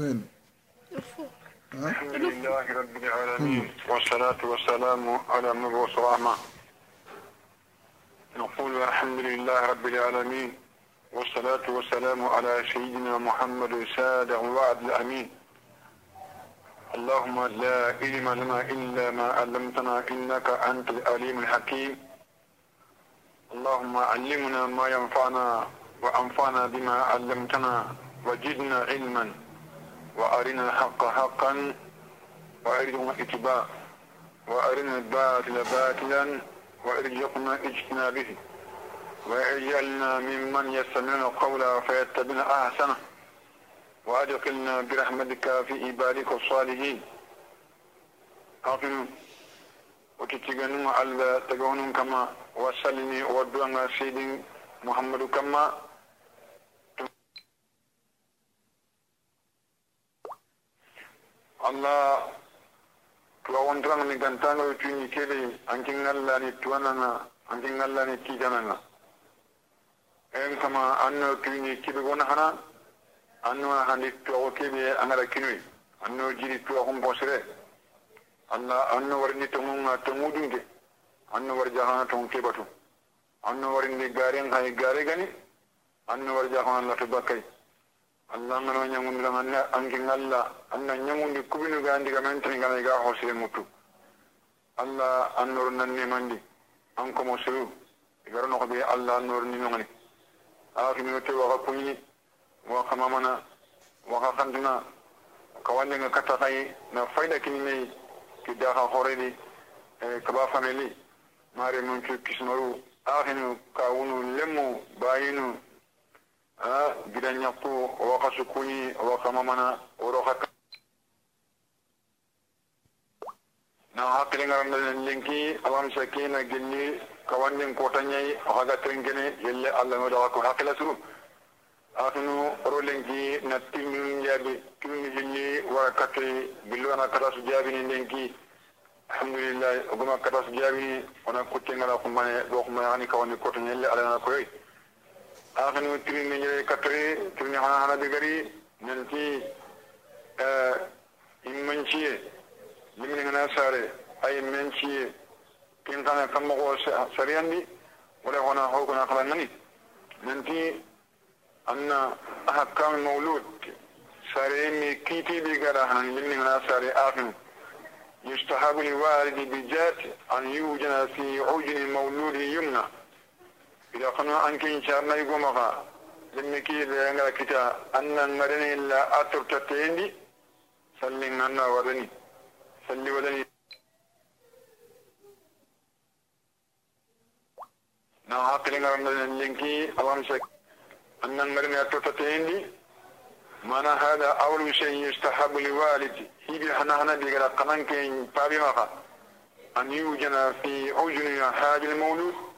ها الحمد لله رب العالمين والصلاة والسلام على مبعوث رحمة نقول الحمد لله رب العالمين والصلاة والسلام على سيدنا محمد ساد وعد الأمين. اللهم لا علم لنا إلا ما علمتنا إنك أنت العليم الحكيم. اللهم علمنا ما ينفعنا وأنفعنا بما علمتنا وجدنا علما. وأرنا الحق حقا وأرنا اتباع وأرنا الباطل باطلا وأرزقنا اجتنابه. وأجعلنا ممن يستمعون القول فيتبعون أحسنه. وأدخلنا برحمتك في عبادك الصالحين. أقم وتتجنوا على تجونهم كما وسلمي ودعنا سيد محمد كما Allah tuwawon drang ni gantanga tuni kebe ankin ngalla ni tuwananga ankin ngalla ni kijananga en kama anno tuni kebe gona hana anno handi tuwawo kebe angara kinui anno jiri tuwahon bosre anna anno warni tongunga tongudunge anno war jahana tong kebatu anno warni garen hay gare gani anno war jahana lato bakai allah ngano ñagundiram anne angi ngalla. Anna ñagundi kubinu ga andiga mentini gana iga hoosire muttu allah annoro nannimandi an komo sewu igara noko ɓe allah annoro ninogani aakimino te waƙa kuñini waƙa mamana waƙa kantuna ka wandenga katta kayi na fayda kinimeyi ki daaka horedi e, kaba fameli. Maare mum cu kismaru aakinu kawunu lemmu bayinu a gidanɲaku waka sukuni waka mamana woro haka na hakkilingarandalen linki awamisakina genni kawandin kotanɲayi haga terenkene yelle allamedo hako hakkila suru. Atunu oro lenki na timminun jaabi timmi hilli wara kattoyi billuwana katasu jaabini lenki. Alhamdulillahi ogoma katasu jaabini wona kuttengala kummane ɗo kumane hani kawandi kotanñalle alanana koyoy kotanyai yelle allah na koy آخر ترين نجري كتري ترين هنا هنا دقري ننتي إمنشي لمن هنا ساري أي منشي كن كان كم هو سريان دي ولا هنا هو كنا خلنا ننتي أن أحكام المولود ساري مي كيتي بيقرا هنا لمن هنا ساري آخر يستحب للوالد بجات أن يوجد في عجن المولود يمنى. إذا قلنا أنك إن شاء الله يقوم أغا لنك إذا أنك كتا. أن المرني إلا أترك التيندي سلم أنا ولني سلم ولني نا أقلنا رمضان لنك أغام شك. أن المرني أترك التيندي مانا هذا أول شيء يستحب لوالد هي بحنا هنا بيقرأ قمان كين بابي مغا. أن يوجد في أجن حاج المولود.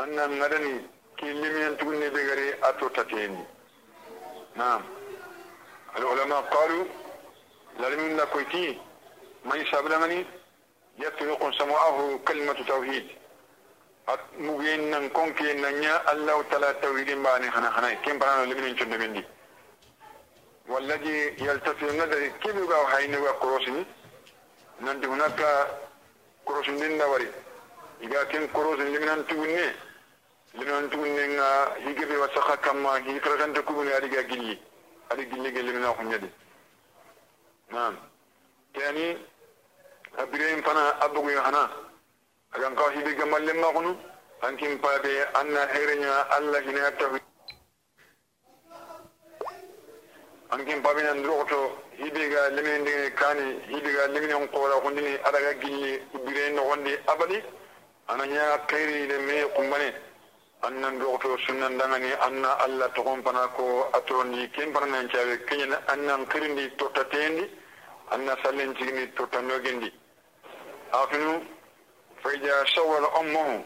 المدني كي لم ينتقل بغري أتوتتين نعم. العلماء قالوا لم نكويتي من سابلمني يطلق سمعه كلمة توحيد. مبين نكون كي ننيا الله تعالى توحيد باني خنا خنا. كم بنا لم ينتقل بندي والذي يلتفت النظر كيف يقع حين وقروسني ننت هناك كروسن دوري إذا كان كروسن لم ينتقل limen tugunne nga higeɓe wa saha kamma hi tratanta kumune aɗiga gilli aɗi gillige limina ko nyadi. nam teni abireyim fana abboguyo hana agan kaw hiɓe gamallemma kono hankin paade anna herenya allah hina yattahu hankin paɓenan durokoto hiɓega lemine ndegene kani hiɓega leminen koora kondini aɗaga gilli ubirey nogondi abadi. Ana ñaga kayri le me kumbane. annan do to sunnan dangani anna Allah to hon pana ko atondi ken parnen chawe kenen annan kirindi to tatendi anna salen jigni to tanno gendi afinu fayja sawal ummu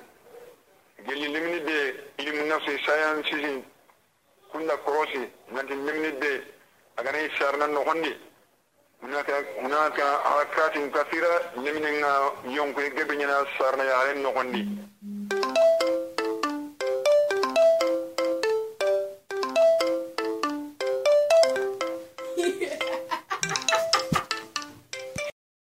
gelli limni de ilim nafsi science jin korosi nanti liminide. de agane sharna no hondi munaka munaka akatin kathira limni nga yonkwe gebinyana sarna yaren no.